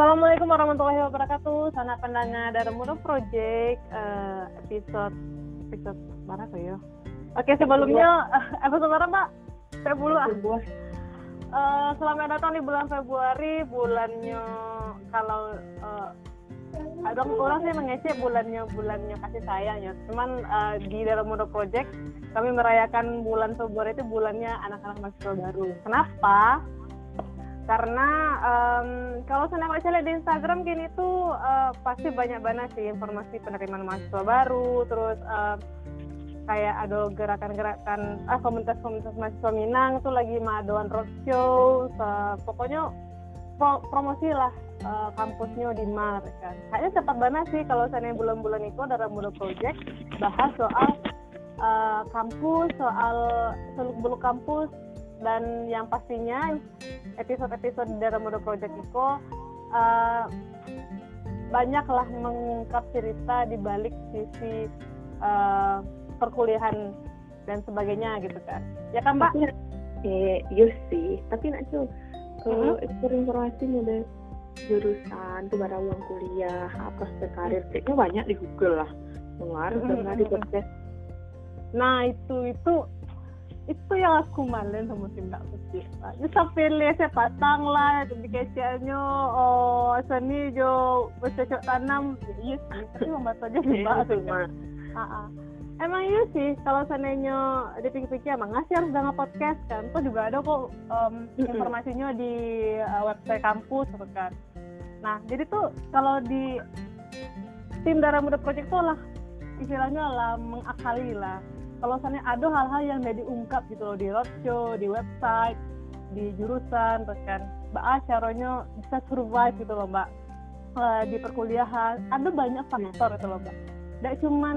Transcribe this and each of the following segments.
Assalamualaikum warahmatullahi wabarakatuh. Sana pendengar dari Muda Project uh, episode episode mana tuh ya? Oke sebelumnya uh, episode mana Mbak? Februari. Uh, selamat datang di bulan Februari, bulannya kalau uh, ada orang sih mengecek bulannya bulannya kasih sayang ya. Cuman uh, di dalam Muda Project kami merayakan bulan Februari itu bulannya anak-anak mahasiswa baru. Kenapa? Karena um, kalau saya baca lihat di Instagram gini tuh uh, pasti banyak banget sih informasi penerimaan mahasiswa baru terus uh, kayak ada gerakan-gerakan ah komunitas-komunitas mahasiswa Minang tuh lagi madoan roadshow uh, pokoknya pro promosi lah uh, kampusnya di Mar kan. Kayaknya cepat banget sih kalau saya bulan-bulan itu dalam muda project bahas soal uh, kampus soal seluk beluk kampus dan yang pastinya episode-episode dari Modo Project itu uh, banyaklah mengungkap cerita di balik sisi uh, perkuliahan dan sebagainya gitu kan. Ya kan mbak? Eh iya sih. Tapi nak cuy kalau uh, informasi ada jurusan tuh barang uang kuliah apa karir kayaknya banyak di Google lah. Mengaruh mm di podcast. Nah itu itu itu yang aku malen sama si mbak putih ya sampai saya patang lah tapi kecilnya oh seni jo bercocok tanam. Iya sih tapi membantu aja sih mbak. Tuh emang iya sih kalau seandainya dipikir-pikir emang ngasih harus dengar podcast kan? Tuh juga ada kok um, informasinya di uh, website kampus gitu kan? Nah jadi tuh kalau di tim darah muda project tuh lah istilahnya lah mengakali lah kalau misalnya ada hal-hal yang udah diungkap gitu loh di roadshow, di website, di jurusan, terus kan Mbak A caranya bisa survive gitu loh Mbak uh, di perkuliahan. Ada banyak faktor itu loh Mbak. Tidak cuman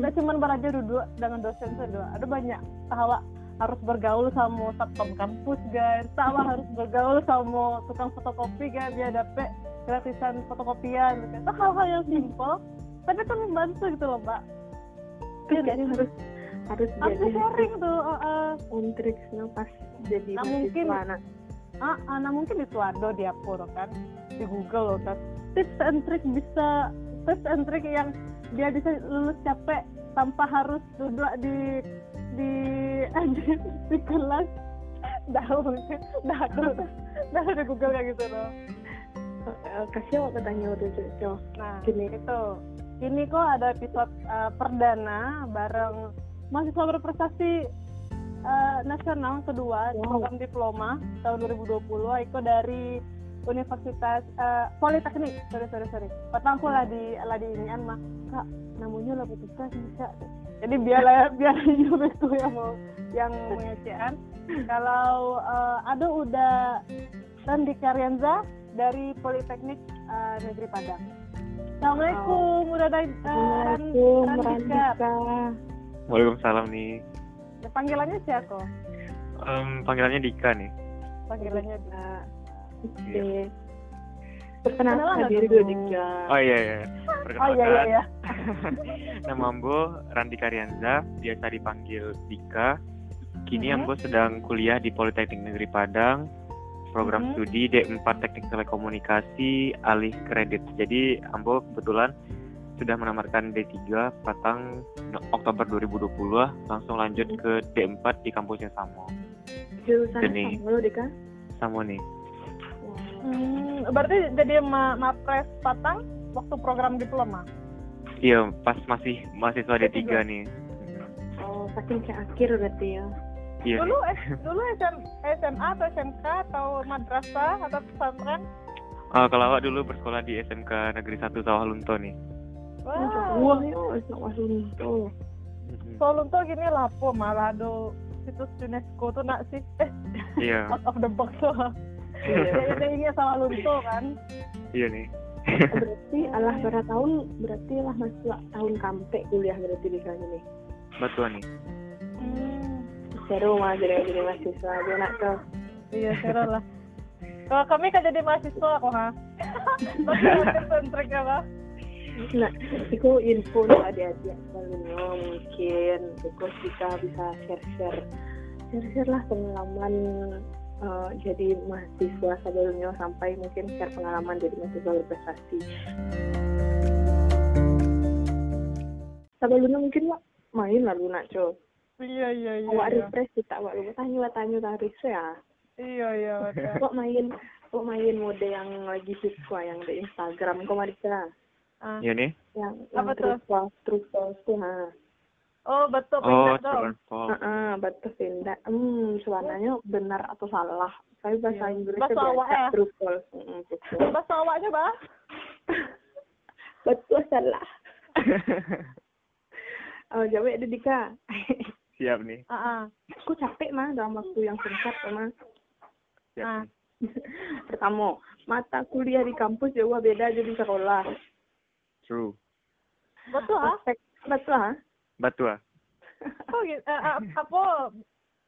tidak hmm. cuman belajar duduk dengan dosen saja. Ada banyak bahwa harus bergaul sama satpam kampus guys, sama harus bergaul sama tukang fotokopi guys biar dapet gratisan fotokopian gitu. Itu hal-hal yang simple tapi itu membantu gitu loh Mbak kayaknya harus harus aku jadi sharing tuh uh, uh. on tricksnya pas jadi nah, mungkin nah, ah, uh, nah mungkin itu ada di aku kan? Di Google loh kan? Tips and trick bisa tips and trick yang dia bisa lulus capek tanpa harus duduk di di di, di kelas. Dah mungkin dah aku dah ada Google kayak gitu loh kasih waktu tanya waktu itu nah gini. itu. Ini kok ada episode uh, perdana bareng mahasiswa berprestasi uh, nasional kedua wow. program diploma tahun 2020 Iko dari Universitas uh, Politeknik. Sorry sorry sorry. Petangku lah di lah di ini mah kak namanya lah putuskan bisa jadi biar biar juga itu yang mau yang mengecehan kalau uh, ada udah Randi Karyanza dari Politeknik uh, Negeri Padang. Assalamualaikum, udah ada Assalamualaikum, Randika. Waalaikumsalam nih. Ya, panggilannya siapa? Um, panggilannya Dika nih. Panggilannya Dika. Oke. Okay. Perkenalkan diri dulu Dika. Oh iya iya. Perkenalkan. Oh iya iya. iya. Nama Ambo Randika Rianza, biasa dipanggil Dika. Kini mm -hmm. Ambo sedang kuliah di Politeknik Negeri Padang program hmm. studi D4 Teknik Telekomunikasi alih kredit. Jadi Ambo kebetulan sudah menamatkan D3 Patang Oktober 2020 langsung lanjut hmm. ke D4 di kampusnya Samo. Jurusan Samo Dika? Samo nih. Hmm, berarti jadi ma Mapres Patang waktu program diploma? Iya, pas masih mahasiswa D3, D3. nih. Oh, saking ke akhir berarti ya. Iya. Dulu dulu SM, SMA atau SMK atau madrasah atau pesantren? Uh, kalau awak dulu bersekolah di SMK Negeri 1 Sawah Lunto nih. Wah, wow. Lunto. Sawah Lunto gini lah po malah do situs UNESCO tuh nak sih eh iya. out of the box tuh. Iya, ini Sawah Lunto kan. Iya nih. berarti Allah berapa tahun berarti lah masuk tahun kampe kuliah berarti di sana nih. Betul nih. Hmm seru mah jadi jadi mahasiswa aja nak tuh iya seru lah kalau kami kan jadi mahasiswa kok ha trik apa nah itu info nih adik-adik sebenarnya mungkin. Itu kita bisa share share share share lah pengalaman uh, jadi mahasiswa sebelumnya sampai mungkin share pengalaman jadi mahasiswa berprestasi. Sebelumnya mungkin lah main lalu nak co iya iya iya awak iya. refresh kita awak lu tanya tanya tarik ya. Iya iya kok main kok main mode yang lagi hit kok yang di Instagram? Kok Marika Ah. Ya nih. yang Apa yang tuh? true false true false tuh ha oh betul Oh, pindah true dong and false. Heeh, betul pindah. Hmm, suaranya benar atau salah. Tapi bahasa Iya. Inggrisnya Bahasa awak biasa ya? true false. Heeh, betul. bahasa awaknya bah betul salah. Oh, jawab ada Dika. Siap nih. ah ah. Aku capek mah dalam waktu yang singkat mah. Siap Ah. nih. Pertama, mata kuliah di kampus jauh beda jadi sekolah. True. ah ha? Betul. ah. oh gitu eh, ah, apa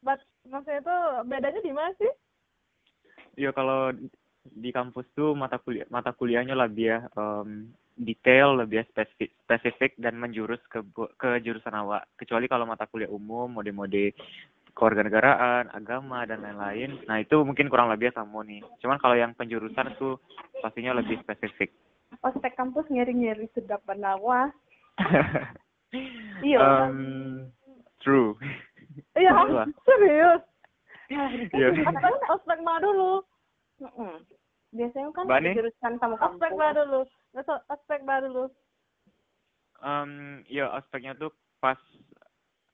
bat maksudnya itu bedanya di mana sih Ya kalau di kampus tuh mata kuliah mata kuliahnya lebih ya em, detail, lebih spesifik, spesifik dan menjurus ke ke jurusan awak. Kecuali kalau mata kuliah umum, mode-mode kewarganegaraan, agama dan lain-lain. Nah itu mungkin kurang lebih sama nih. Cuman kalau yang penjurusan tuh pastinya lebih spesifik. Ospek kampus ngeri-ngeri sedap benawa. Iya. Em, true. iya serius Iya. ospek ospek mana dulu Heeh. Biasanya kan Mbak nih? jurusan sama ospek kampus. mana dulu Besok ospek mana dulu Em, ya aspeknya tuh pas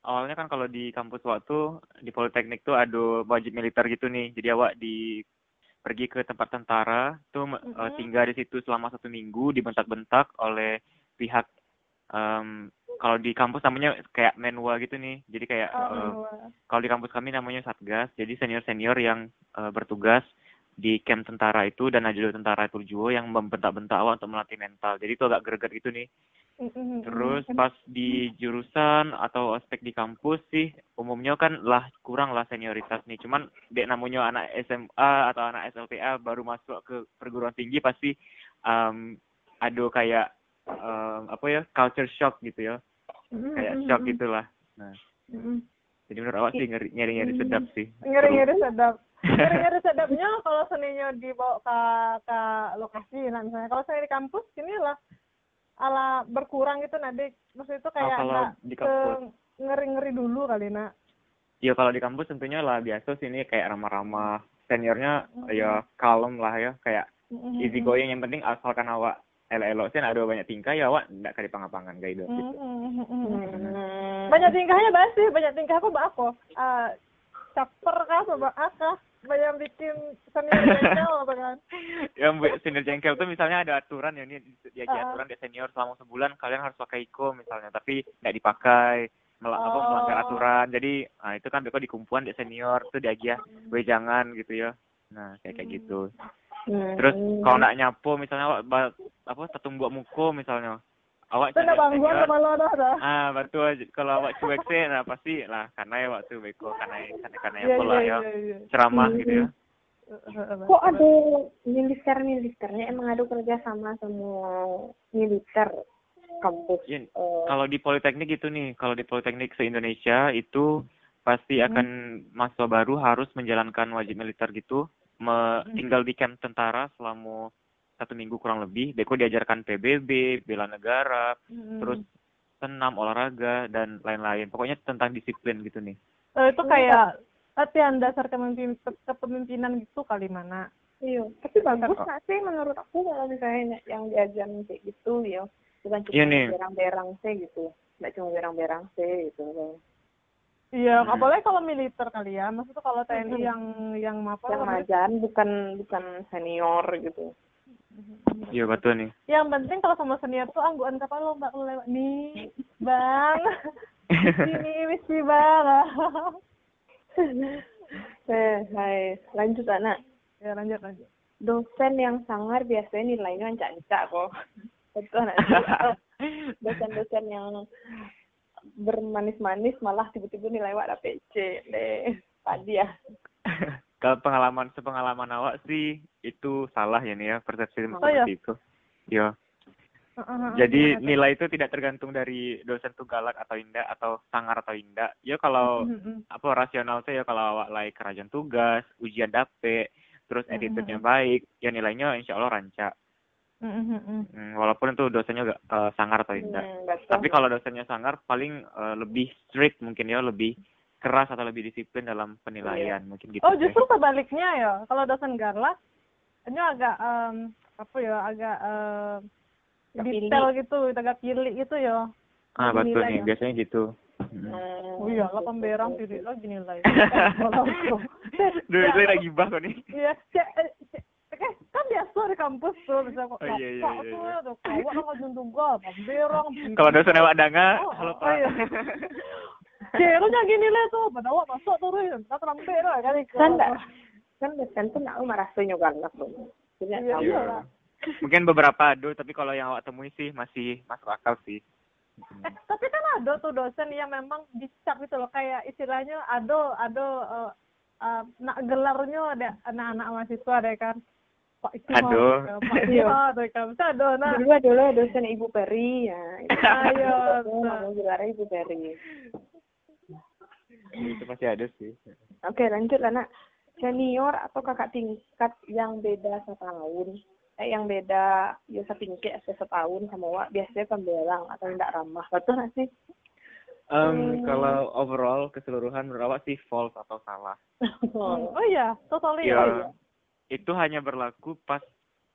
awalnya kan kalau di kampus waktu di politeknik tuh ada wajib militer gitu nih jadi awak di pergi ke tempat tentara tuh eh, Mhm. tinggal di situ selama satu minggu dibentak-bentak oleh pihak em, kalau di kampus namanya kayak menwa gitu nih jadi kayak oh, eh, kalau di kampus kami namanya satgas jadi senior senior yang eh, bertugas di camp tentara itu dan ada tentara Turjuo yang membentak-bentak awak untuk melatih mental jadi itu agak greget gitu nih. Terus pas di jurusan atau aspek di kampus sih umumnya kan lah kurang lah senioritas nih. Cuman dek namanya anak SMA atau anak SLTA baru masuk ke perguruan tinggi pasti um, ada kayak um, apa ya culture shock gitu ya. Kayak shock gitulah. Nah, jadi menurut awak sih ngeri nyari nyari sedap sih. ngeri-ngeri sedap. Ngeri-ngeri sedapnya kalau seninya dibawa ke ke lokasi. Nah misalnya kalau saya di kampus ini lah ala berkurang gitu nanti maksud itu kayak kalau nggak di kampus. ngeri-ngeri dulu kali nak Ya kalau di kampus tentunya lah biasa sih ini kayak ramah-ramah. Seniornya ya kalem lah ya kayak Mm-mm. easy going yang penting asalkan awak elok-elok sih ada banyak tingkah ya awak nggak kali pangapangan kayak gitu. Mm-mm. Mm-mm. Hmm. banyak tingkahnya bahas sih banyak tingkah apa mbak aku Ah, caper kah coba akah banyak bikin senior bengkel apa kan yang buat senior jengkel tuh misalnya ada aturan ya ini diajar Ah. aturan di senior selama sebulan kalian harus pakai iko misalnya tapi nggak dipakai mel- apa Oh. melanggar aturan jadi nah itu kan beko di kumpulan di senior tuh diajar gue jangan gitu ya nah kayak kayak gitu Hmm. terus kalau nggak nyapu misalnya apa tetung buat muko misalnya awak itu jadi bangguan sama lo dah dah. Ah betul. Kalau awak cuek sih nah pasti lah karena ya waktu beko karena karena karena ya pola ya iya, iya. ceramah gitu ya. Kok ada militer-militernya emang ada kerja sama semua militer kampus? Iya, Eh, kalau di politeknik gitu nih kalau di politeknik se Indonesia itu pasti akan mahasiswa baru harus menjalankan wajib militer gitu. Me- tinggal di camp tentara selama satu minggu kurang lebih Beko diajarkan PBB bela negara Mm-mm. terus senam olahraga dan lain-lain pokoknya tentang disiplin gitu nih Eh, itu kayak latihan dasar kepemimpin, kepemimpinan gitu kali mana Iya, tapi bagus nggak sih menurut aku kalau misalnya yang diajarin kayak gitu ya, bukan cuma Iya berang-berang sih gitu, nggak cuma berang-berang sih gitu. Iya, Hmm. apalagi kalau militer kali ya. Maksudnya kalau TNI yang yang apa? Yang ngajarin bukan bukan senior gitu. Iya betul nih Yang penting kalau sama senior tuh angguan kapal lo mbak kalau lewat nih, bang. Sini misi bang. Eh, hai, lanjut anak. ya lanjut lanjut. Dosen yang sangar biasanya nilainya ancak-ancak kok. Betul anak. Dosen-dosen yang bermanis-manis malah tiba-tiba nilai wak dapet C deh. Tadi ya. Kalau pengalaman sepengalaman awak sih itu salah ya nih ya persepsi Oh, seperti iya? itu ya Jadi nilai itu tidak tergantung dari dosen tuh galak atau indah atau sangar atau indah. Ya kalau apa rasional tuh ya kalau awak like kerajaan tugas, ujian dapet, terus attitude-nya baik, ya nilainya insya Allah rancak. Hmm, walaupun itu dosennya gak uh, sangar atau indah. Hmm, Tapi kalau dosennya sangar paling uh, lebih strict mungkin ya, lebih keras atau lebih disiplin dalam penilaian mungkin gitu. Oh sih. justru sebaliknya ya, kalau dosen galak ini agak um, apa ya agak uh, detail gitu, agak pilih gitu ya. Ah betul nih, ya. biasanya gitu. Hmm. Oh iya, lah pemberang pilih lagi nilai. Duh, itu lagi bah kok nih. Iya, cek, eh, cek, kan biasa di kampus tuh bisa kok Oh, iya, iya, iya, tuh iya. ya kan ngajun tunggal pemberang Kalau dosen lewat danga, Oh, halo oh, Pak. Iya. cek lu nyagi nilai tuh pada awak masuk tuh kan lambe lah kan kan enggak kan dosen tuh nggak merasanya galak dong jadi Iya, tahu. iya. Iya. Mungkin beberapa aduh, tapi kalau yang awak temui sih masih masuk akal sih. Eh, tapi kan ada tuh dosen yang memang dicap gitu loh. Kayak istilahnya ada ada eh, eh, nak gelarnya ada anak-anak mahasiswa deh kan. Pak itu Aduh. Pak kan. Bisa ada nah dulu dulu dosen ibu Peri ya Ayo, Dosen namanya gelarnya ibu Peri itu masih ada sih. oke lanjut lah nak senior atau kakak tingkat yang beda setahun? Eh yang beda ya setingkat setahun sama wak. Biasanya pembelang atau tidak ramah betul nggak sih? Em, kalau overall keseluruhan menurut awak sih false atau salah. Hmm, oh iya? Totally Ya, itu hanya berlaku pas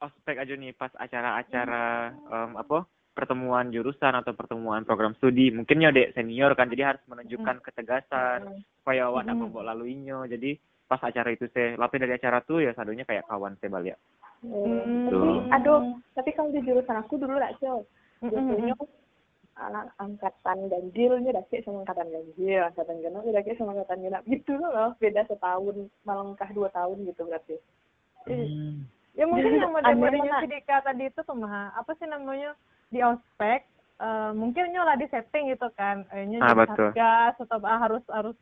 ospek aja nih, pas acara-acara em, apa pertemuan jurusan atau pertemuan program studi. Mungkin ya dek senior kan, jadi harus menunjukkan ketegasan supaya awak laluinya. Jadi pas acara itu saya lapis dari acara tuh ya sadunya kayak kawan saya balik. Hmm, Tuh. tapi aduh tapi kalau di jurusan aku dulu lah cel biasanya anak angkatan ganjilnya daki sama angkatan ganjil angkatan genap daki sama angkatan genap. Gitu loh beda setahun melengkah dua tahun gitu berarti. Ya mungkin yang model-modelnya si Dika tadi itu tuh mah apa sih namanya di ospek eh, mungkin nyolah di setting gitu kan. Eh, nyo Ah, satgas atau ah, harus harus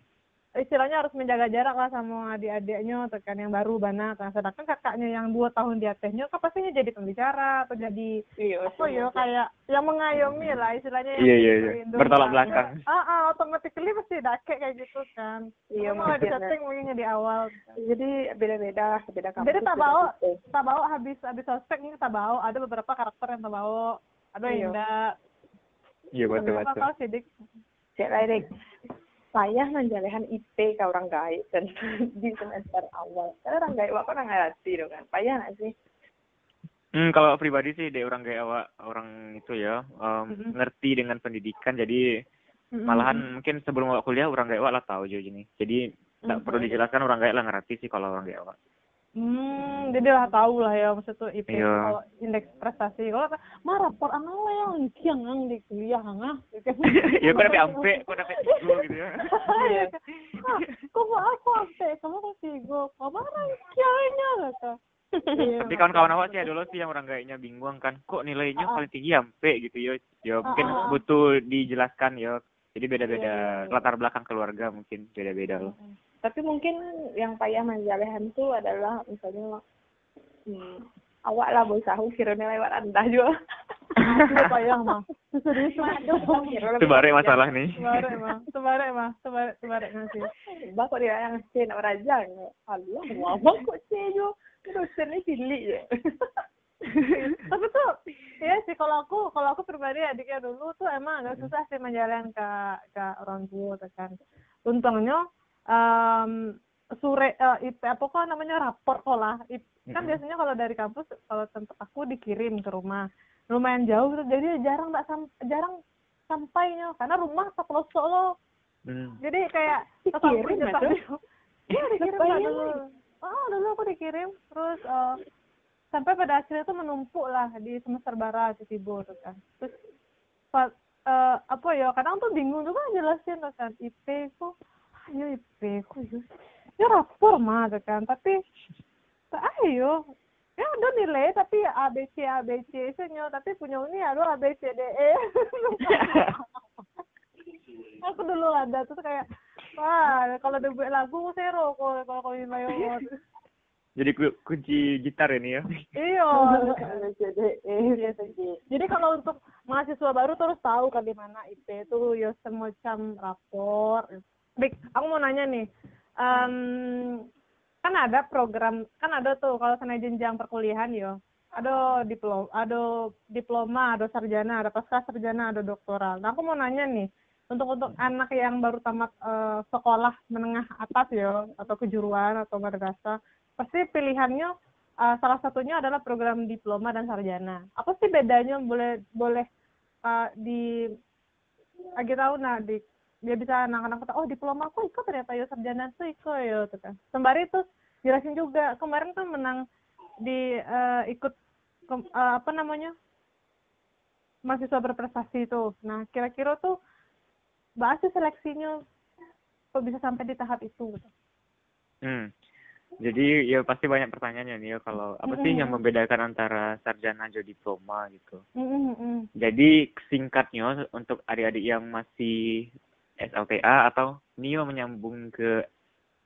istilahnya harus menjaga jarak lah sama adik-adiknya atau kan yang baru banget nah, sedangkan kakaknya yang dua tahun di atasnya kan pastinya jadi pembicara atau jadi iya apa ya kayak yang mengayomi lah istilahnya yang Iya, iya, iya. Bertolak belakang. ah ah automatically pasti dake kayak gitu kan. Iya, mau di mungkin. setting mungkin di awal. Jadi beda beda beda kampus jadi tipe. tak bawa habis habis ospek ini tak bawa ada beberapa karakter yang tak bawa ada Iya. Iya sidik. Cek lain saya menjalankan IP ke orang gaib dan di semester awal. Karena orang gaib aku orang ngerti dong kan? Payah nggak sih? Hmm, kalau pribadi sih dek orang kayak awak orang itu ya em, Mm-mm. ngerti dengan pendidikan. Jadi malahan mungkin sebelum awak kuliah orang kayak awak lah tahu juga ini jadi tak perlu dijelaskan orang kayak lah ngerti sih kalau orang kayak awak hmm jadi lah tahu lah ya maksud tuh IP Iya. kalau indeks prestasi kalau mah rapor lah yang kiang ang di kuliah angah ya kok dapet ampe kok dapet tigo gitu ya Iya. Ah, kok mau aku ampe kamu kok tigo kemarin kiangnya kata Iya. tapi kawan-kawan awak sih dulu sih yang orang kayaknya bingung kan kok nilainya Ah. paling tinggi ampe gitu ya ya mungkin Ah, ah, ah. butuh dijelaskan ya jadi beda-beda iya. latar belakang keluarga mungkin beda-beda loh tapi mungkin yang payah menjalankan itu adalah misalnya hmm, awak lah bos aku kira nilai lewat rendah juga. Payah mah serius mah itu baru masalah nih. Sebarek mah sebarek mah sebarek sebarek ngasih Mbak kok dia yang C nak raja Allah mau kok C jo dosen ni pilih je. Tapi tuh ya sih kalau aku kalau aku pribadi adiknya dulu tuh emang agak susah sih menjalan ke ke orang tua kan. Untungnya em sure eh, IP apa kok namanya rapor sekolah IP, kan Mhm. biasanya kalau dari kampus kalau tempat aku dikirim ke rumah. Lumayan jauh tuh jadi jarang nggak sam- jarang sampainya. Karena rumah tak pelosok loh. Hmm. jadi kayak Dikirim, jatah- iya dikirim dulu. Oh dulu aku dikirim. Terus eh, sampai pada akhirnya tuh menumpuk lah di semester barat di Tibo tuh kan. Terus pas eh, apa ya kadang tuh bingung juga jelasin tuh kan IP ku ayo IP ku ya rapor mah tuh kan tapi tak ayo ya ada nilai tapi A B C A B C isinya tapi punya ini ada A B C D E aku dulu ada tuh kayak wah kalau debuit lagu zero kalau kalau kalau nilai award jadi ku- kunci gitar ini ya iya jadi sih. Jadi kalau untuk mahasiswa baru terus tahu kan di mana IP itu ya semacam rapor. Baik, aku mau nanya nih. Em, kan ada program, kan ada tuh kalau sana jenjang perkuliahan yo. Ada diploma, ada diploma, ada sarjana, ada pasca sarjana, ada doktoral. Nah, aku mau nanya nih, untuk untuk anak yang baru tamat eh, sekolah menengah atas ya atau kejuruan atau madrasah, pasti pilihannya uh, salah satunya adalah program diploma dan sarjana. Apa sih bedanya boleh boleh uh, di lagi tahu nah di dia bisa anak-anak kata oh diploma aku ikut ternyata ya sarjana tuh ikut ya gitu kan. Sembari itu jelasin juga kemarin tuh menang di uh, ikut ke- uh, apa namanya mahasiswa berprestasi itu. Nah kira-kira tuh bahas seleksinya kok bisa sampai di tahap itu gitu. Hmm. Jadi ya pasti banyak pertanyaannya nih ya kalau apa sih yang membedakan antara sarjana dan diploma gitu. Mm, mm, mm. Jadi singkatnya untuk adik-adik yang masih SLTA atau NIO menyambung ke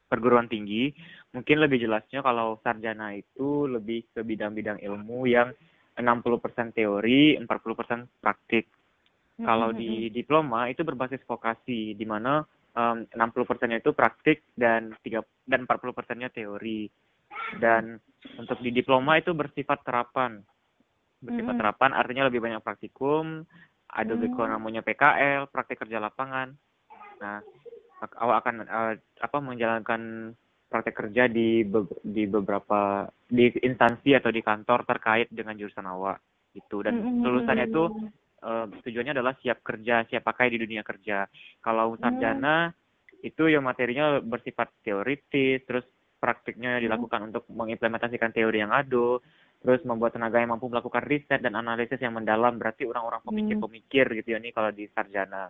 perguruan tinggi, mungkin lebih jelasnya kalau sarjana itu lebih ke bidang-bidang ilmu yang 60% teori, 40% praktik. Mm, Kalau mm, di diploma itu berbasis vokasi di mana em, 60%-nya itu praktik dan 3 dan 40%-nya teori. Dan untuk di diploma itu bersifat terapan. Bersifat terapan artinya lebih banyak praktikum, ada Mm. juga namanya PKL, praktik kerja lapangan. Nah, ak- awak akan eh, apa menjalankan praktek kerja di be- di beberapa di instansi atau di kantor terkait dengan jurusan awak itu dan lulusannya itu eh, tujuannya adalah siap kerja, siap pakai di dunia kerja. Kalau sarjana itu yang materinya bersifat teoritis, terus praktiknya dilakukan untuk mengimplementasikan teori yang ada, terus membuat tenaga yang mampu melakukan riset dan analisis yang mendalam. Berarti orang-orang pemikir-pemikir gitu ya nih kalau di sarjana.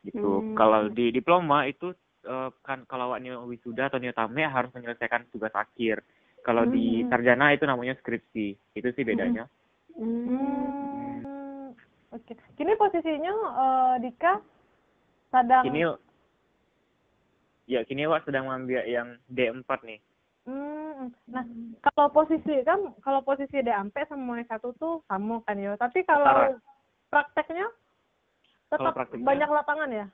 Gitu. Hmm. Kalau di diploma itu eh, kan kalau awak neo wisuda atau neo tame harus menyelesaikan tugas akhir. Kalau di Hmm. sarjana itu namanya skripsi. Itu sih bedanya. Hmm, Oke. Kini posisinya eh, Dika sedang Kini ya kini awak sedang mengambil yang D4 nih. Hmm, nah kalau posisi kan kalau posisi D4 sama S1 tuh sama kan ya. Tapi kalau Setara. prakteknya tetap banyak lapangan ya.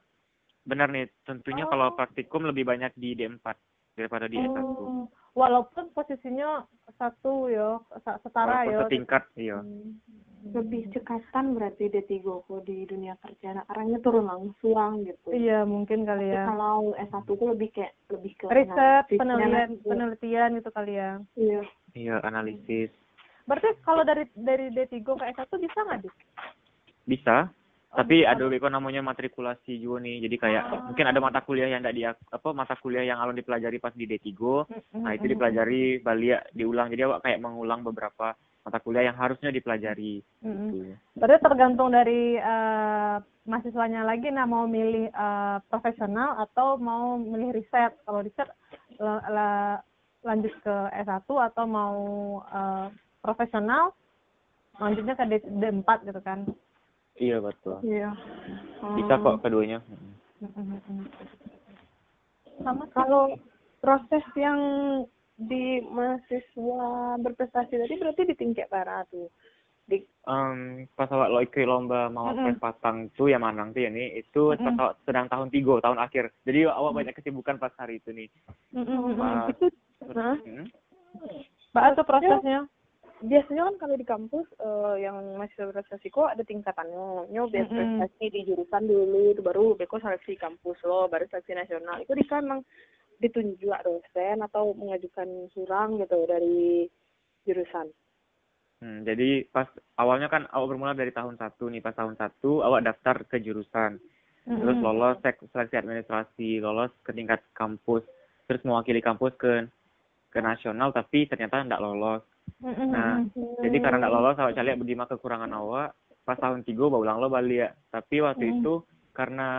Benar nih, tentunya Oh. kalau praktikum lebih banyak di D4 daripada di S1. Oh, walaupun posisinya satu ya, setara Walaupun ya. setingkat, iya. Hmm. lebih cekatan berarti D3 kok di dunia kerja nah, arahnya turun langsung gitu Iya mungkin kali Tapi ya. kalau S1 tuh lebih kayak lebih ke Riset, analisisnya penelitian, penelitian gitu kali ya. iya Iya, analisis. Berarti kalau dari dari D3 ke S1 bisa nggak, Dik? Bisa, tapi ada juga namanya matrikulasi juga nih. Jadi kayak Ah. mungkin ada mata kuliah yang tidak di apa mata kuliah yang alun dipelajari pas di D3. Mm, Nah, itu dipelajari balik diulang. Jadi awak kayak mengulang beberapa mata kuliah yang harusnya dipelajari mm, mm. gitu. Berarti tergantung dari eh, mahasiswanya lagi nah mau milih eh, profesional atau mau milih riset. Kalau riset la- la- lanjut ke S1 atau mau eh, profesional lanjutnya ke D, D4 gitu kan. Iya, betul. iya Bisa Hmm. kok keduanya. Mm, mm, mm. Sama kalau proses yang di mahasiswa berprestasi tadi berarti di tingkat para tuh di Em, pas awak lo ikut lomba mau Mm-mm. Patang tuh yang manang tuh ya nih itu pas Mm-mm. awak sedang tahun tiga tahun akhir jadi awak banyak kesibukan pas hari itu nih Mm, mm, mm, mm. Pas- itu Hah? Hmm? Mbak, itu prosesnya. Biasanya kan kalau di kampus eh, yang berprestasi kok ada tingkatannya. Nyo biar Mm-mm. prestasi di jurusan dulu itu baru beko seleksi kampus lo baru seleksi nasional. Itu di kan emang ditunjuk dosen atau mengajukan surang gitu dari jurusan. Hmm, jadi pas awalnya kan awak bermula dari tahun satu nih pas tahun satu awak daftar ke jurusan. Terus Mm, mm. lolos seleksi administrasi lolos ke tingkat kampus terus mewakili kampus ke ke nasional tapi ternyata tidak lolos. Mm, mm, Nah, mm. Jadi karena nggak lolos, awak cari berdima kekurangan awak. Pas tahun tiga, bawa ulang lo balik ya. Tapi waktu Hmm. itu karena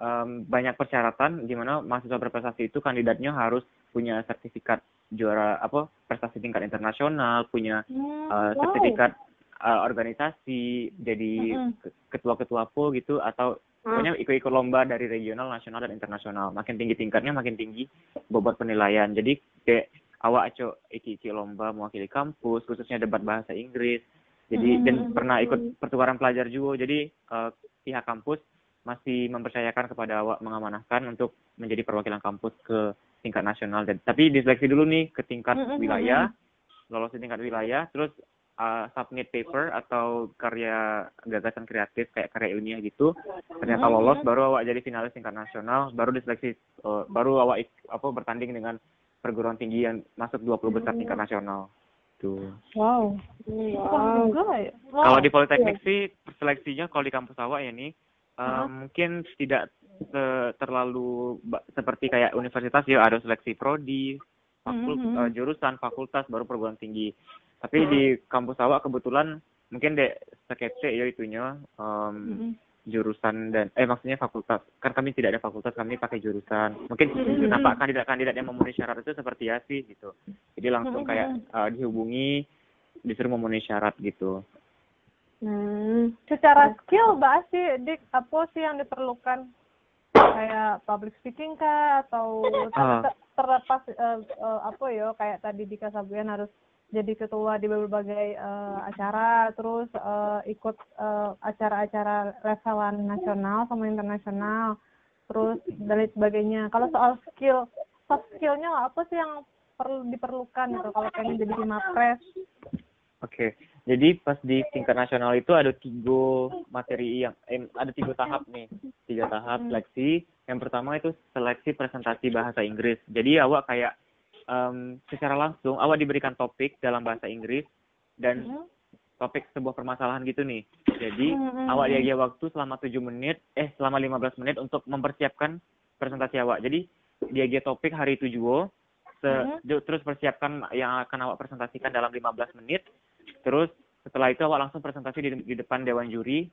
em, banyak persyaratan, di mana mahasiswa berprestasi itu kandidatnya harus punya sertifikat juara apa prestasi tingkat internasional, punya eh, wow. sertifikat eh, organisasi, jadi ketua-ketua po gitu, atau pokoknya ikut-ikut lomba dari regional, nasional dan internasional. Makin tinggi tingkatnya, makin tinggi bobot penilaian. Jadi kayak awak cok iki lomba mewakili kampus khususnya debat bahasa Inggris. Jadi dan pernah ikut pertukaran pelajar juga. Jadi uh, pihak kampus masih mempercayakan kepada awak mengamanahkan untuk menjadi perwakilan kampus ke tingkat nasional. Dan tapi diseleksi dulu nih ke tingkat wilayah. lolos di tingkat wilayah terus uh, submit paper atau karya gagasan kreatif kayak karya ilmiah gitu. Ternyata lolos baru awak jadi finalis tingkat nasional baru diseleksi uh, baru awak apa bertanding dengan perguruan tinggi yang masuk 20 besar tingkat nasional tuh wow wow, ya? wow. kalau di politeknik yeah. sih seleksinya kalau di kampus awak ya nih uh, uh-huh. mungkin tidak terlalu seperti kayak universitas ya ada seleksi prodi fakultas mm -hmm. uh, jurusan fakultas baru perguruan tinggi tapi di kampus awak kebetulan mungkin dek sekece ya itunya um, mm-hmm. Jurusan dan eh maksudnya fakultas kan kami tidak ada fakultas kami pakai jurusan mungkin mm-hmm. nampak kandidat-kandidat yang memenuhi syarat itu seperti ya sih gitu jadi langsung kayak uh, dihubungi disuruh memenuhi syarat gitu hmm. secara skill mbak sih dik apa sih yang diperlukan kayak public speaking kah atau uh. terlepas uh, uh, apa ya kayak tadi di Kasabian harus jadi ketua di berbagai uh, acara terus uh, ikut uh, acara-acara levelan nasional sama internasional terus dan lain sebagainya kalau soal skill soft skillnya apa sih yang perlu diperlukan gitu kalau pengen jadi mapres oke okay. jadi pas di tingkat nasional itu ada tiga materi yang eh, ada tiga tahap nih tiga tahap hmm. seleksi yang pertama itu seleksi presentasi bahasa Inggris jadi awak kayak um, secara langsung awak diberikan topik dalam bahasa Inggris dan mm-hmm. topik sebuah permasalahan gitu nih. Jadi mm-hmm. awak dia waktu selama 7 menit, eh selama 15 menit untuk mempersiapkan presentasi awak. Jadi dia topik hari itu juga, se- mm-hmm. terus persiapkan yang akan awak presentasikan dalam 15 menit. Terus setelah itu awak langsung presentasi di, di depan dewan juri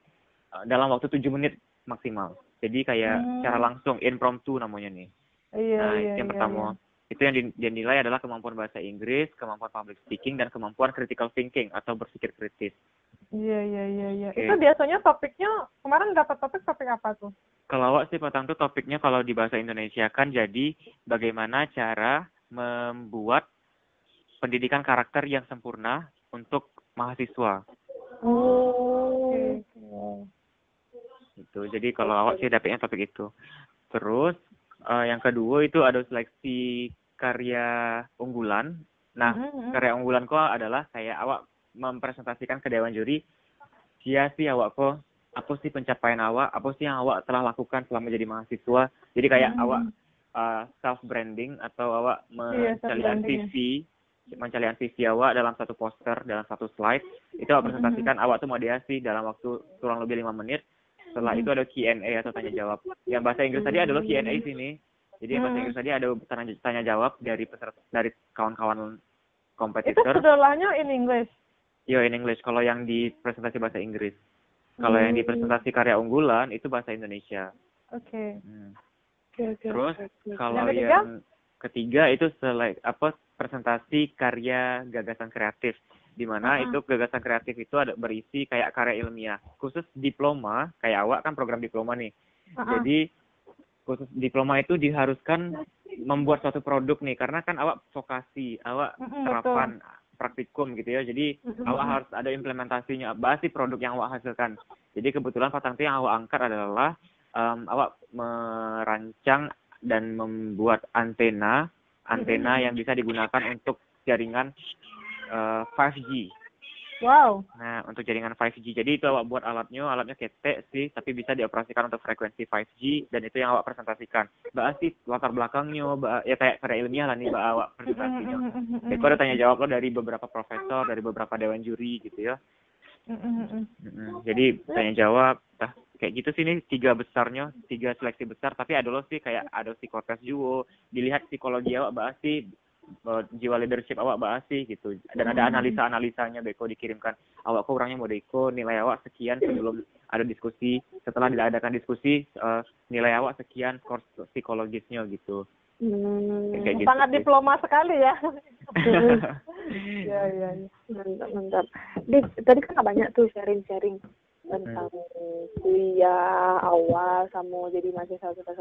uh, dalam waktu 7 menit maksimal. Jadi kayak mm-hmm. cara langsung impromptu namanya nih. Iya, nah, iya, yang iya, pertama. Iya itu yang dinilai adalah kemampuan bahasa Inggris, kemampuan public speaking, dan kemampuan critical thinking atau berpikir kritis. Iya iya iya iya. Okay. Itu biasanya topiknya kemarin dapat topik topik apa tuh? Kalau awak sih petang tuh topiknya kalau di bahasa Indonesia kan jadi bagaimana cara membuat pendidikan karakter yang sempurna untuk mahasiswa. Oh. Okay. Itu. Jadi kalau awak sih dapetnya topik itu. Terus uh, yang kedua itu ada seleksi karya unggulan. Nah, mm-hmm. karya unggulan kok adalah kayak awak mempresentasikan ke dewan juri, sia sih awak kok apa sih pencapaian awak, apa sih yang awak telah lakukan selama jadi mahasiswa. Jadi kayak mm-hmm. awak uh, eh, self branding atau awak iya, mencalian visi, mencalian visi awak dalam satu poster, dalam satu slide. Itu awak presentasikan mm-hmm. awak tuh mau sih dalam waktu kurang lebih lima menit setelah itu ada Q&A atau tanya jawab. Yang bahasa Inggris tadi adalah Q&A sini. Jadi hmm. bahasa Inggris tadi ada tanya, tanya jawab dari peserta dari kawan-kawan kompetitor. Itu sederhananya in English. Iya in English. Kalau yang di presentasi bahasa Inggris. Kalau hmm. yang di hmm. presentasi karya unggulan itu bahasa Indonesia. Oke. Okay. Hmm. Okay, okay, Terus okay, kalau yang, yang ketiga itu selek apa presentasi karya gagasan kreatif di mana uh -huh. itu gagasan kreatif itu ada berisi kayak karya ilmiah. Khusus diploma kayak awak kan program diploma nih. Uh -huh. jadi khusus diploma itu diharuskan membuat suatu produk nih. Karena kan awak vokasi awak uh -huh, terapan praktikum gitu ya. Jadi uh -huh. awak harus ada implementasinya. Basi produk yang awak hasilkan. Jadi kebetulan patang yang awak angkat adalah um, awak merancang dan membuat antena. Antena yang bisa digunakan untuk jaringan uh, eh, 5G. Wow. Nah, untuk jaringan 5G. Jadi itu awak buat alatnya, alatnya ketek sih, tapi bisa dioperasikan untuk frekuensi 5G dan itu yang awak presentasikan. Mbak sih latar belakangnya, mbak, ya kayak karya ilmiah lah nih mbak awak presentasinya. Jadi ada tanya jawab lo dari beberapa profesor, dari beberapa dewan juri gitu ya. Jadi tanya jawab, nah, kayak gitu sih nih tiga besarnya, tiga seleksi besar. Tapi ada lo sih kayak ada psikotes juga, dilihat psikologi awak mbak sih jiwa leadership awak bahas sih gitu. Dan ada hmm. analisa analisanya beko dikirimkan. Awak kok orangnya mau deko nilai awak sekian sebelum ada diskusi. Setelah diadakan diskusi uh, nilai awak sekian skor psikologisnya gitu. Hmm, kayak gitu sangat diploma sekali ya. Ya ya mantap mantap. Di tadi kan banyak tuh sharing sharing tentang hmm. kuliah awal sama jadi mahasiswa kita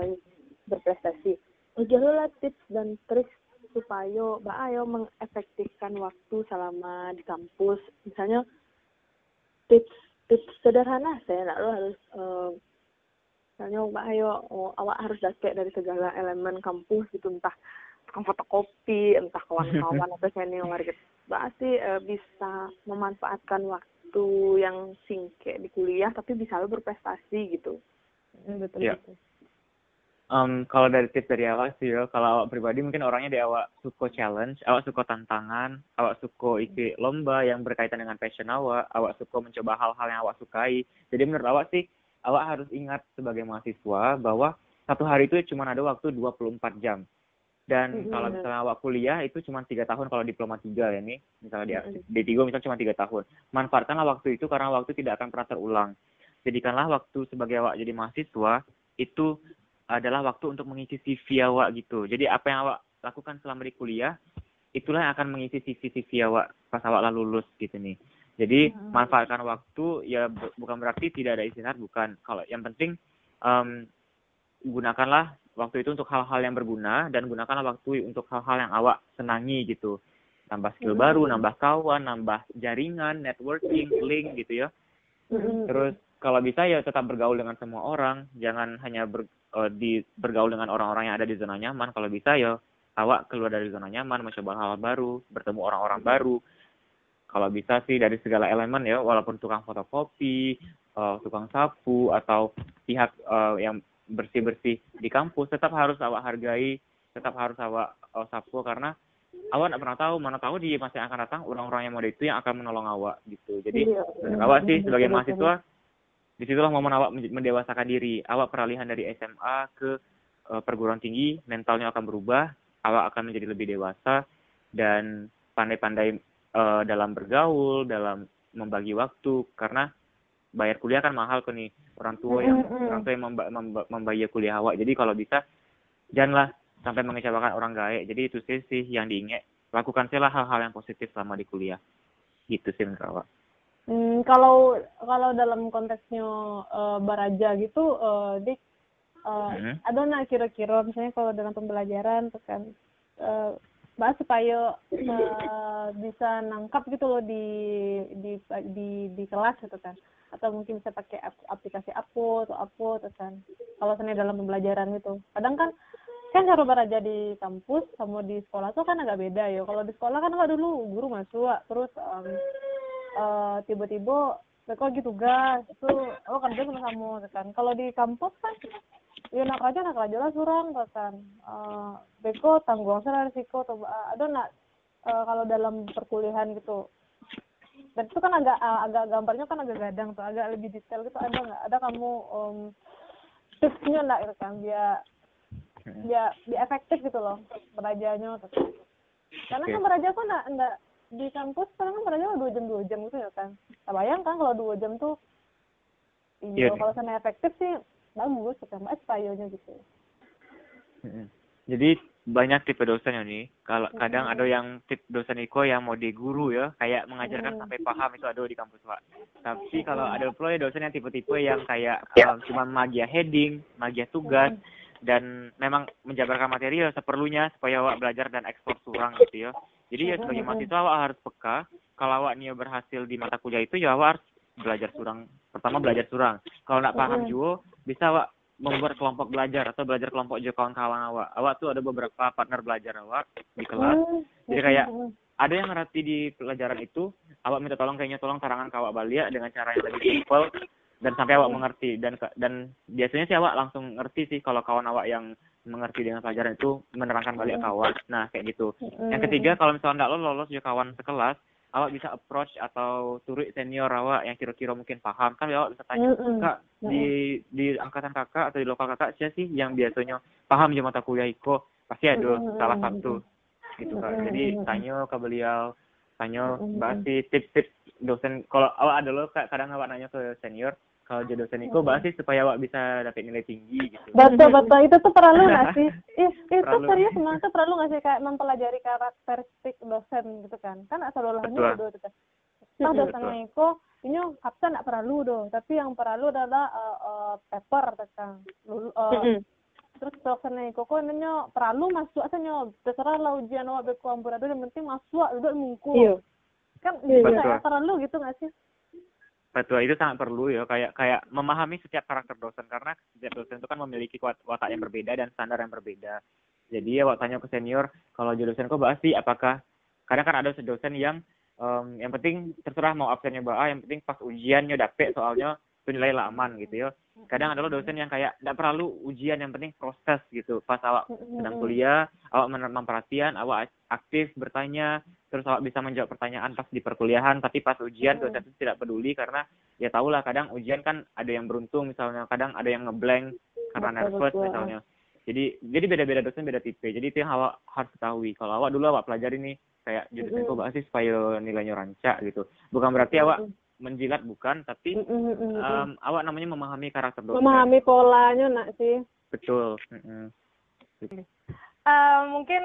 berprestasi. Udah lah tips dan trik supaya mbak ayo mengefektifkan waktu selama di kampus. Misalnya tips tips sederhana saya lo harus uh, misalnya mbak ayo oh, awak harus dapat dari segala elemen kampus gitu entah tukang fotokopi entah kawan-kawan atau senior gitu. Mbak sih uh, bisa memanfaatkan waktu yang singkat di kuliah tapi bisa lo berprestasi gitu. Betul Iya. betul Um, kalau dari tips dari awak sih ya, kalau awak pribadi mungkin orangnya di awak suka challenge, awak suka tantangan, awak suka ikut lomba yang berkaitan dengan passion awak, awak suka mencoba hal-hal yang awak sukai. Jadi menurut awak sih, awak harus ingat sebagai mahasiswa bahwa satu hari itu cuma ada waktu 24 jam. Dan Mhm. kalau misalnya awak kuliah itu cuma tiga tahun kalau diploma tiga ya nih, misalnya di D3 misalnya cuma tiga tahun. Manfaatkanlah waktu itu karena waktu tidak akan pernah terulang. Jadikanlah waktu sebagai awak jadi mahasiswa itu adalah waktu untuk mengisi CV awak gitu. Jadi apa yang awak lakukan selama di kuliah, itulah yang akan mengisi CV CV awak pas awak lah lulus gitu nih. Jadi Hmm. manfaatkan waktu ya bu- bukan berarti tidak ada istirahat bukan. Kalau yang penting em, gunakanlah waktu itu untuk hal-hal yang berguna dan gunakanlah waktu untuk hal-hal yang awak senangi gitu. Nambah skill Hmm. baru, nambah kawan, nambah jaringan, networking, link gitu ya. Mm-mm. Terus kalau bisa ya tetap bergaul dengan semua orang, jangan hanya ber, eh, di bergaul dengan orang-orang yang ada di zona nyaman. Kalau bisa ya awak keluar dari zona nyaman, mencoba hal baru, bertemu orang-orang baru. Kalau bisa sih dari segala elemen ya, walaupun tukang fotokopi, eh, tukang sapu atau pihak eh, yang bersih-bersih di kampus tetap harus awak hargai, tetap harus awak eh, sapu karena awak nggak pernah tahu, mana tahu di masa yang akan datang orang-orang yang mode itu yang akan menolong awak gitu. Jadi Iya. menurut awak sih sebagai mahasiswa di situlah momen awak men- mendewasakan diri. Awak peralihan dari SMA ke eh, perguruan tinggi mentalnya akan berubah awak akan menjadi lebih dewasa dan pandai-pandai eh, dalam bergaul dalam membagi waktu karena bayar kuliah kan mahal kok nih orang tua yang orang tua yang memba- memba- membayar kuliah awak. Jadi kalau bisa janganlah sampai mengecewakan orang gaek jadi itu sih sih yang diingat lakukan sih hal-hal yang positif selama di kuliah. Gitu sih menurut awak Hmm, kalau kalau dalam konteksnya eh, baraja gitu, eh, dik, eh, Mhm. ada nggak kira-kira misalnya kalau dalam pembelajaran tuh kan, eh, bahas supaya eh, bisa nangkap gitu loh di di di di kelas gitu kan, atau mungkin bisa pakai ap- aplikasi apa atau apa tuh kan, kalau misalnya dalam pembelajaran gitu. Kadang kan kan cara belajar di kampus sama di sekolah tuh kan agak beda ya. Kalau di sekolah kan nggak dulu guru masuk terus em, eh, tiba-tiba mereka lagi tugas itu oh kerja sama kamu kan. Kalau di kampus kan ya nak aja nak aja lah surang kan. Eh beko tanggung saya risiko atau eh, ada nak eh, kalau dalam perkuliahan gitu? Dan itu kan agak eh, agak gambarnya kan agak gadang tuh agak lebih detail gitu. Ada nggak? Ada kamu um, tipsnya nggak gitu kan? Biar biar biar efektif gitu loh belajarnya gitu. karena Oke. kan belajar kan nggak nggak di kampus sekarang kan belajar dua jam dua jam gitu ya kan nah, bayang kan kalau dua jam tuh Iya iya nih. kalau sana efektif sih bagus mbak payonya gitu. Jadi banyak tipe dosen ya nih. Kalau kadang ada yang tipe dosen Iko yang mode guru ya, kayak mengajarkan sampai paham itu ada di kampus Pak. Tapi kalau ada pula ya dosen yang tipe-tipe yang kayak Ya. um, cuma magia heading, magia tugas, dan memang menjabarkan materi ya seperlunya supaya awak belajar dan ekspor surang gitu ya. Jadi ya sebagai mahasiswa awak harus peka. Kalau awak nih berhasil di mata kuliah itu ya awak harus belajar surang. Pertama belajar surang. Kalau nggak paham juga bisa awak membuat kelompok belajar atau belajar kelompok juga kawan-kawan awak. Awak tuh ada beberapa partner belajar awak di kelas. Hmm, Jadi kayak ada yang ngerti di pelajaran itu, awak minta tolong kayaknya tolong tarangan ke awak balik dengan cara yang lebih simpel dan sampai awak mengerti. Dan dan biasanya sih awak langsung ngerti sih kalau kawan awak yang mengerti dengan pelajaran itu menerangkan balik ke awak. Nah, kayak gitu. hmm, Yang ketiga, kalau misalnya nggak lo lolos juga kawan sekelas, awak bisa approach atau turut senior awak yang kira-kira mungkin paham. Kan awak bisa tanya hmm, hmm. kak di di angkatan kakak atau di lokal kakak siapa sih yang biasanya paham di mata kuliah iko? Pasti ada salah satu. gitu kak. Jadi tanya ke beliau tanya bahas tips-tips dosen kalau awak ada lo kadang awak nanya ke senior kalau jadi dosen iko bahas sih supaya awak bisa dapat nilai tinggi gitu. Betul betul itu tuh perlu nggak sih? Ih, itu Perlu. serius memang tuh perlu nggak sih kayak mempelajari karakteristik dosen gitu kan? Kan asal ulangnya udah gitu kan Nah, dosennya itu ini kapten nggak perlu doh tapi yang perlu adalah eh, eh, paper kan Lulu- Mm-mm. terus dosennya koko nanya perlu masuk? Aja terserah lah ujian awak beku amburadul yang penting masuk udah mungku iya kan itu iya. kayak terlalu gitu nggak sih Betul, itu sangat perlu ya kayak kayak memahami setiap karakter dosen karena setiap dosen itu kan memiliki wat- watak yang berbeda dan standar yang berbeda. Jadi ya waktu tanya ke senior, kalau jadi dosen kok bahas sih apakah kadang kan ada dosen yang em, yang penting terserah mau absennya bah, yang penting pas ujiannya dapet soalnya itu nilai lah aman gitu ya. Kadang ada lo dosen yang kayak tidak perlu ujian yang penting proses gitu. Pas awak sedang kuliah, awak menerima perhatian, awak aktif bertanya, terus awak bisa menjawab pertanyaan pas di perkuliahan, tapi pas ujian dosen itu tidak peduli karena ya tau lah kadang ujian kan ada yang beruntung misalnya, kadang ada yang ngeblank karena nervous misalnya. Jadi jadi beda-beda dosen beda tipe. Jadi itu yang awak harus ketahui. Kalau awak dulu awak pelajari nih kayak Mm-mm. kok sih supaya nilainya rancak gitu. Bukan berarti awak menjilat bukan, tapi Mm, mm, mm, mm. em, awak namanya memahami karakter dosen. memahami polanya nak sih Betul. Mm-mm. Eh, mungkin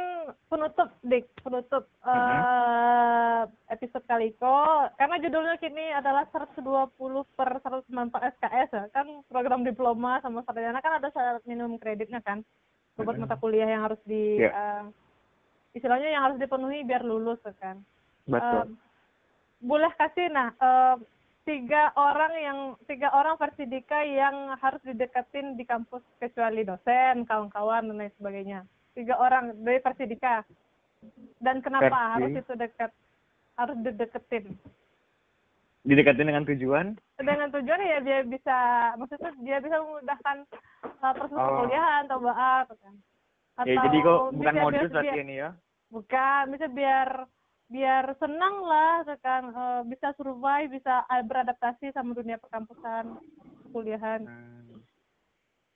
penutup dik penutup eh episode kali ko karena judulnya kini adalah 120 per 194 SKS ya kan program diploma sama sarjana kan ada syarat minimum kreditnya kan buat Mhm. mata kuliah yang harus di Iya. eh, istilahnya yang harus dipenuhi biar lulus ya kan Betul. Eh, boleh kasih nah eh, tiga orang yang tiga orang versi Dika yang harus dideketin di kampus kecuali dosen kawan-kawan dan lain sebagainya tiga orang dari versi Dika dan kenapa Versi. harus itu dekat harus dideketin Didekatin dengan tujuan dengan tujuan ya dia bisa maksudnya dia bisa memudahkan uh, proses Oh. perkuliahan atau apa kan Ya, jadi kok bukan modus berarti ini ya. bukan bisa biar biar senang lah kan eh, bisa survive bisa eh, beradaptasi sama dunia perkampusan kuliahan Hmm.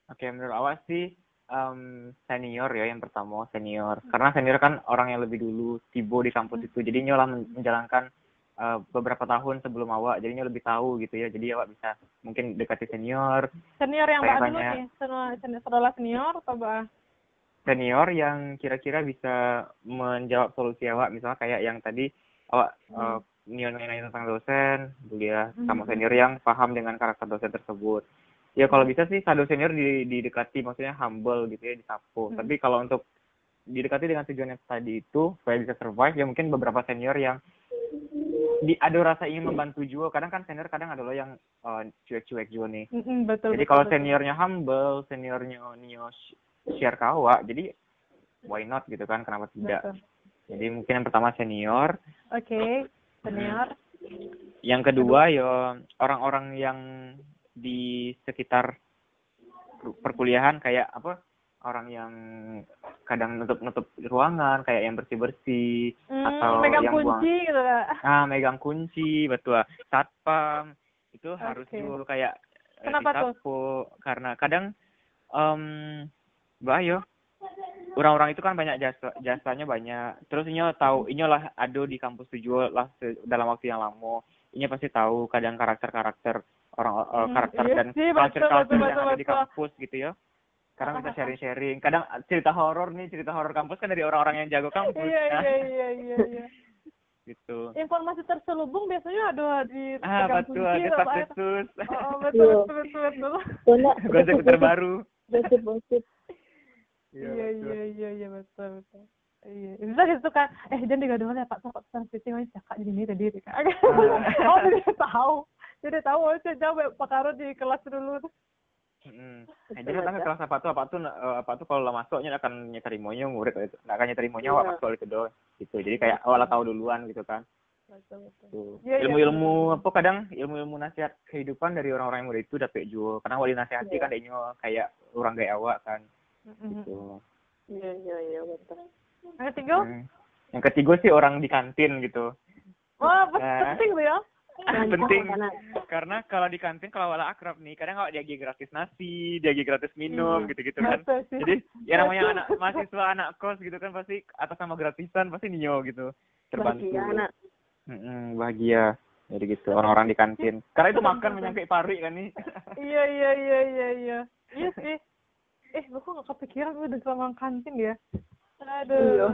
Oke, menurut awak sih em, senior ya yang pertama senior. Karena senior kan orang yang lebih dulu tibo di kampus itu. Jadi nyolah men- menjalankan eh, beberapa tahun sebelum awak. Jadinya lebih tahu gitu ya. Jadi awak bisa mungkin dekati senior, senior yang mbak dulu nih senior senior atau mbak senior yang kira-kira bisa menjawab solusi awak. Misalnya kayak yang tadi awak Hmm. eh, nanya-nanya tentang dosen, kuliah sama Hmm. senior yang paham dengan karakter dosen tersebut. Ya kalau bisa sih kado senior di, didekati, maksudnya humble gitu ya, disapu. Hmm. Tapi kalau untuk didekati dengan tujuan yang tadi itu supaya bisa survive, ya mungkin beberapa senior yang di ada rasa ingin membantu juga. Kadang kan senior kadang ada loh yang eh, cuek-cuek juga nih. Mm-mm, betul Jadi betul, kalau betul. seniornya humble, seniornya Nio sh- share ke jadi why not gitu kan, kenapa tidak? Betul. Jadi mungkin yang pertama senior, oke senior yang kedua ya orang-orang yang di sekitar per- perkuliahan kayak apa orang yang kadang nutup-nutup ruangan kayak yang bersih-bersih Hmm, atau megang yang buang kunci gitu lah ah megang kunci betul satpam itu harus Oke. juga kayak eh, Kenapa tuh? karena kadang em bahaya orang-orang itu kan banyak jasa jasanya banyak. Terus inyo tahu inyo lah ada di kampus tujuh lah dalam waktu yang lama. Inyo pasti tahu kadang karakter-karakter orang eh, Hmm, karakter iya dan sih, betul, culture-culture betul, yang betul, ada di betul. kampus gitu ya. Sekarang bisa sharing-sharing. Kadang cerita horor nih cerita horor kampus kan dari orang-orang yang jago kampus iya ya. iya iya iya iya. Gitu. Informasi terselubung biasanya ada di ah betul ada apa. desus oh, betul Iya. betul betul betul. Soalnya gosip terbaru gosip gosip iya iya iya iya betul betul iya bisa gitu kan eh jangan digaduh ya pak pak pesan fitting aja cakap jadi ini tadi kan oh jadi tahu jadi tahu oh saya jawab pak Karo di kelas dulu Hmm. Nah, jadi datang ke kelas apa tuh apa tuh eh, apa tuh kalau masuknya akan nyetarimonyo murid itu nggak akan nyetarimonyo Iya. awak masuk itu doang gitu jadi kayak awak lah tahu duluan gitu kan betul betul Iya, iya. ilmu-ilmu apa kadang ilmu-ilmu nasihat kehidupan dari orang-orang yang muda itu dapat juga karena awak dinasihati Iya. kan dia kayak orang kayak awak kan. Gitu. Iya iya iya betul. Yang ketiga? Hmm. yang ketiga sih orang di kantin gitu. Wah oh, Nah. penting tuh ya. Penting. Karena- karena kalau di kantin kalau awak akrab nih kadang awak diagi gratis nasi diagi gratis minum Hmm. gitu-gitu kan. Jadi ya namanya anak mahasiswa anak kos gitu kan pasti atas nama gratisan pasti nio gitu. Terbantu. Bahagia anak. Mm-mm, bahagia. Jadi gitu orang-orang di kantin. Karena itu makan menyangkut pari kan nih. Iya iya iya iya iya. Iya sih eh aku nggak kepikiran gue udah selama kantin ya aduh Iya.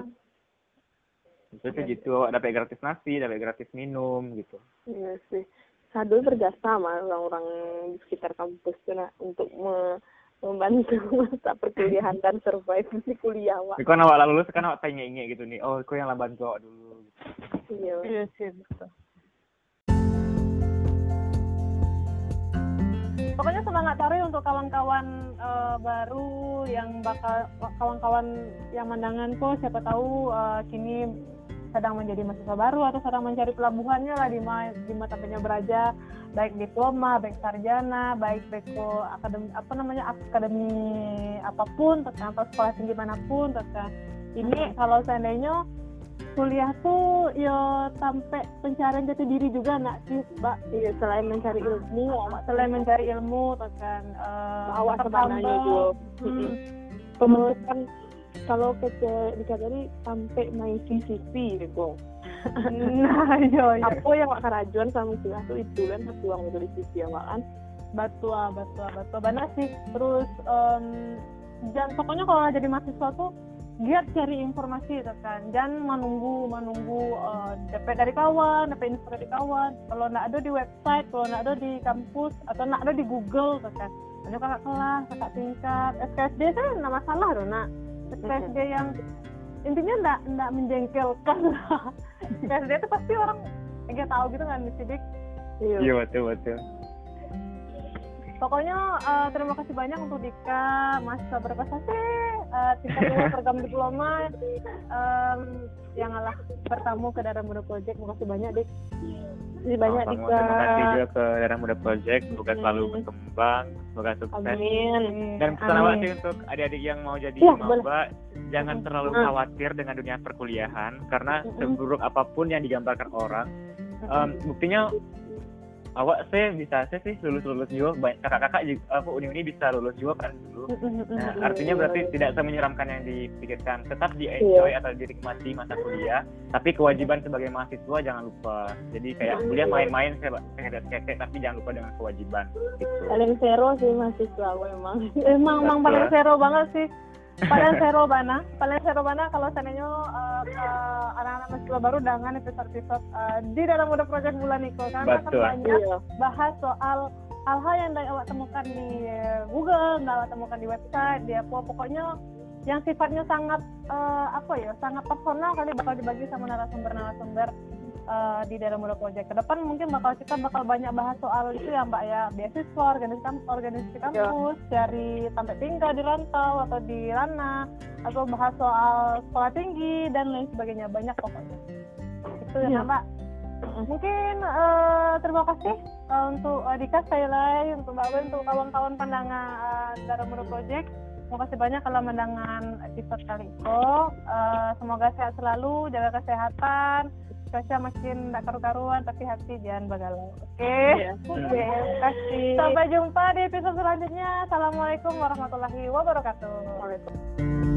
itu tuh gitu awak dapat gratis nasi dapat gratis minum gitu iya sih saya dulu berjasa sama orang-orang di sekitar kampus tuh nak untuk me- membantu masa perkuliahan dan survive di kuliah wak Kau awak lalu lulus kan awak tanya ingat gitu nih. Oh, kau yang lah bantu awak dulu. iya Iya sih betul. Pokoknya semangat cari untuk kawan-kawan eh, baru yang bakal kawan-kawan yang mandangan kok siapa tahu eh, kini sedang menjadi mahasiswa baru atau sedang mencari pelabuhannya lah di ma di mata tempatnya beraja. Baik diploma, baik sarjana, baik beko akademi apa namanya akademi apa pun atau sekolah tinggi mana pun tekan ini kalau seandainya kuliah tuh ya sampai pencarian jati diri juga nak sih mbak. Iya selain mencari ilmu selain mencari ilmu tekan uh, awak sebenarnya juga hmm, kalau kita dikatakan sampai main CCP gitu. Nah iya iya. Apa yang wak kerajuan sama kuliah tuh itu kan? Peluang itu di sisi awak kan? Betul betul betul benar sih. Terus em, jangan pokoknya kalau jadi mahasiswa tuh giat cari informasi gitu kan. Jangan menunggu menunggu dapat dari kawan dapat info dari kawan. Kalau nggak ada di website kalau nggak ada di kampus atau nggak ada di Google gitu kan. Ada kakak kelas kakak tingkat. SKSD kan nggak masalah loh nak. SKSD yang intinya nggak nggak menjengkelkan. SKSD itu pasti orang nggak tahu gitu kan sidik. Iya. Iya betul betul. Pokoknya eh, terima kasih banyak untuk Dika, mahasiswa berprestasi, uh, tingkat dua program diploma em, yang alah bertamu ke Darah Muda Project. Terima kasih banyak Dik. Terima banyak. Dika Terima kasih juga ke Darah Muda Project. Semoga selalu berkembang, semoga sukses. amin Dan pesan awak sih untuk adik-adik yang mau jadi Iya, maba, jangan terlalu Hmm. khawatir dengan dunia perkuliahan karena seburuk apa pun yang digambarkan orang, em, buktinya awak saya bisa saya sih lulus lulus juga. Banyak kakak-kakak juga apa uni uni bisa lulus juga kan dulu. Nah, artinya berarti tidak semenyeramkan yang dipikirkan. Tetap di enjoy atau dinikmati masa kuliah tapi kewajiban sebagai mahasiswa jangan lupa. Jadi kayak kuliah main-main saya saya kekek tapi jangan lupa dengan kewajiban gitu. Paling zero sih mahasiswa aku emang Emang paling zero banget sih. Paling zero bana, paling zero bana kalau seandainya eh, eh, anak-anak mahasiswa baru dengan episode-episode eh, di dalam Muda Project bulan Niko karena kan Betul. banyak iya. bahas soal hal-hal yang dari awak temukan di eh, Google, yang awak temukan di website, di apa pokoknya yang sifatnya sangat eh, apa ya, sangat personal kali bakal dibagi sama narasumber-narasumber eh, di dalam Muda Project. Ke depan mungkin bakal kita bakal banyak bahas soal itu ya Mbak ya, beasiswa, organisasi kampus, organisasi kampus, dari sampai tinggal di rantau atau di Rana, atau bahas soal sekolah tinggi dan lain sebagainya banyak pokoknya. Itu ya Iya. Mbak. Mungkin eh, terima kasih eh, untuk Dika sekali lagi untuk Mbak Ben untuk kawan-kawan pandangan uh, Darah Muda Project. Terima kasih banyak kalau mendangan episode kali itu. Eh, semoga sehat selalu, jaga kesehatan. Cuaca makin tidak karu-karuan, tapi hati jangan bagalau. Oke. Iya. Oke, terima kasih. Sampai jumpa di episode selanjutnya. Assalamualaikum warahmatullahi wabarakatuh. Waalaikumsalam.